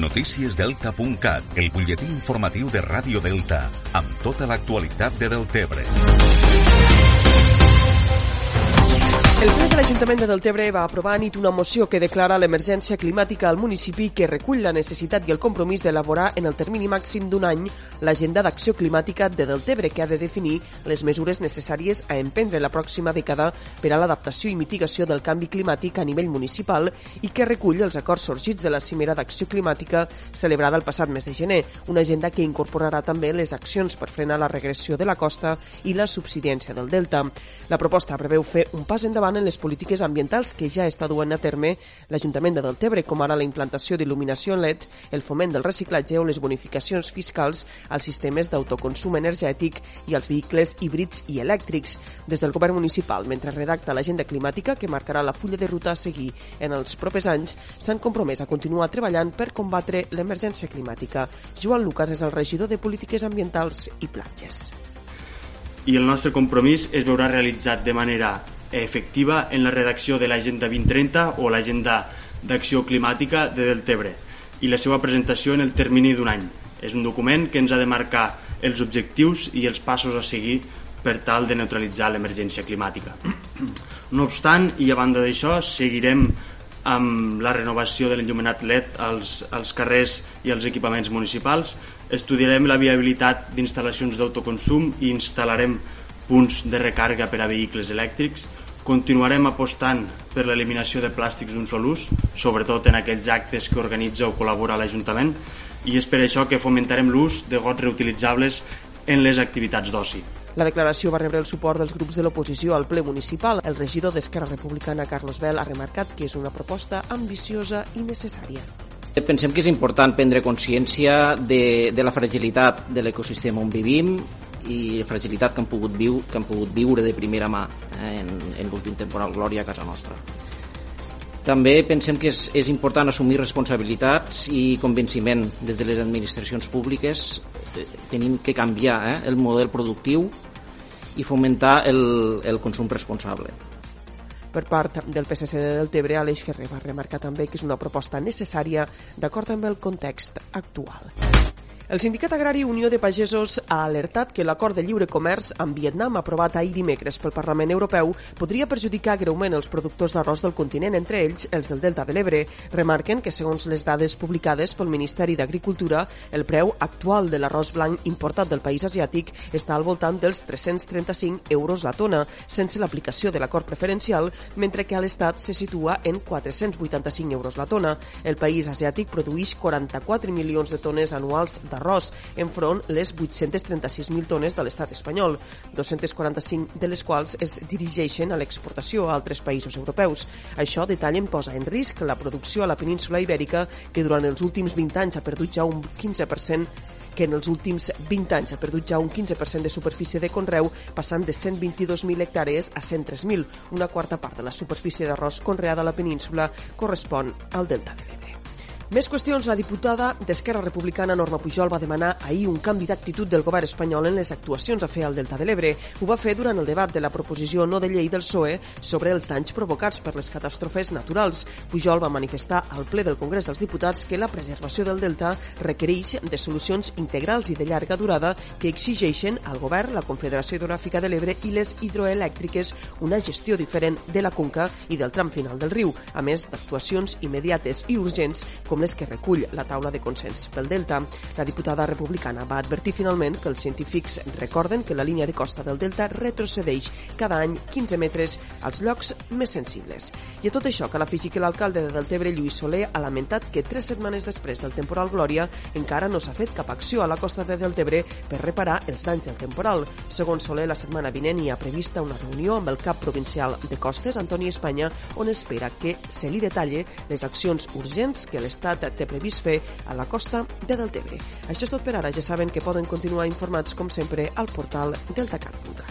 Noticiesdelta.cat, el butlletí informatiu de Ràdio Delta, amb tota l'actualitat de Deltebre. L'Ajuntament de Deltebre va aprovar nit una moció que declara l'emergència climàtica al municipi que recull la necessitat i el compromís d'elaborar en el termini màxim d'un any l'agenda d'acció climàtica de Deltebre que ha de definir les mesures necessàries a emprendre la pròxima dècada per a l'adaptació i mitigació del canvi climàtic a nivell municipal i que recull els acords sorgits de la cimera d'acció climàtica celebrada el passat mes de gener, una agenda que incorporarà també les accions per frenar la regressió de la costa i la subsidència del delta. La proposta preveu fer un pas endavant en les polítiques ambientals que ja està duent a terme l'Ajuntament de Deltebre, com ara la implantació d'il·luminació LED, el foment del reciclatge o les bonificacions fiscals als sistemes d'autoconsum energètic i als vehicles híbrids i elèctrics. Des del govern municipal, mentre redacta l'agenda climàtica que marcarà la fulla de ruta a seguir en els propers anys, s'han compromès a continuar treballant per combatre l'emergència climàtica. Joan Lucas és el regidor de Polítiques Ambientals i Platges. I el nostre compromís es veurà realitzat de manera efectiva en la redacció de l'Agenda 2030 o l'Agenda d'Acció Climàtica de Deltebre i la seva presentació en el termini d'un any. És un document que ens ha de marcar els objectius i els passos a seguir per tal de neutralitzar l'emergència climàtica. No obstant, i a banda d'això, seguirem amb la renovació de l'enllumenat LED als, als carrers i als equipaments municipals, estudiarem la viabilitat d'instal·lacions d'autoconsum i instal·larem punts de recàrrega per a vehicles elèctrics, Continuarem apostant per l'eliminació de plàstics d'un sol ús, sobretot en aquells actes que organitza o col·labora l'Ajuntament, i és per això que fomentarem l'ús de gots reutilitzables en les activitats d'oci. La declaració va rebre el suport dels grups de l'oposició al ple municipal. El regidor d'Esquerra Republicana, Carlos Bel, ha remarcat que és una proposta ambiciosa i necessària. Pensem que és important prendre consciència de, de la fragilitat de l'ecosistema on vivim i fragilitat que han pogut, viu, que han pogut viure de primera mà en, en l'últim temporal Glòria a casa nostra. També pensem que és, és important assumir responsabilitats i convenciment des de les administracions públiques. Eh, tenim que canviar eh, el model productiu i fomentar el, el consum responsable. Per part del PSC de Deltebre, Aleix Ferrer va remarcar també que és una proposta necessària d'acord amb el context actual. El Sindicat Agrari Unió de Pagesos ha alertat que l'acord de lliure comerç amb Vietnam aprovat ahir dimecres pel Parlament Europeu podria perjudicar greument els productors d'arròs del continent, entre ells els del Delta de l'Ebre. Remarquen que, segons les dades publicades pel Ministeri d'Agricultura, el preu actual de l'arròs blanc importat del país asiàtic està al voltant dels 335 euros la tona, sense l'aplicació de l'acord preferencial, mentre que a l'Estat se situa en 485 euros la tona. El país asiàtic produeix 44 milions de tones anuals d'arròs d'arròs, enfront les 836.000 tones de l'estat espanyol, 245 de les quals es dirigeixen a l'exportació a altres països europeus. Això detallen posa en risc la producció a la península ibèrica, que durant els últims 20 anys ha perdut ja un 15% que en els últims 20 anys ha perdut ja un 15% de superfície de conreu, passant de 122.000 hectàrees a 103.000. Una quarta part de la superfície d'arròs conreada a la península correspon al Delta de l'Ebre. Més qüestions. La diputada d'Esquerra Republicana, Norma Pujol, va demanar ahir un canvi d'actitud del govern espanyol en les actuacions a fer al Delta de l'Ebre. Ho va fer durant el debat de la proposició no de llei del PSOE sobre els danys provocats per les catàstrofes naturals. Pujol va manifestar al ple del Congrés dels Diputats que la preservació del Delta requereix de solucions integrals i de llarga durada que exigeixen al govern, la Confederació Hidrogràfica de l'Ebre i les hidroelèctriques una gestió diferent de la conca i del tram final del riu, a més d'actuacions immediates i urgents com les que recull la taula de consens pel Delta. La diputada republicana va advertir finalment que els científics recorden que la línia de costa del Delta retrocedeix cada any 15 metres als llocs més sensibles. I a tot això cal afegir que l'alcalde de Deltebre, Lluís Soler, ha lamentat que tres setmanes després del temporal Glòria encara no s'ha fet cap acció a la costa de Deltebre per reparar els danys del temporal. Segons Soler, la setmana vinent hi ha prevista una reunió amb el cap provincial de Costes, Antoni Espanya, on espera que se li detalle les accions urgents que l'Estat l'Estat té previst fer a la costa de Deltebre. Això és tot per ara. Ja saben que poden continuar informats, com sempre, al portal deltacat.cat.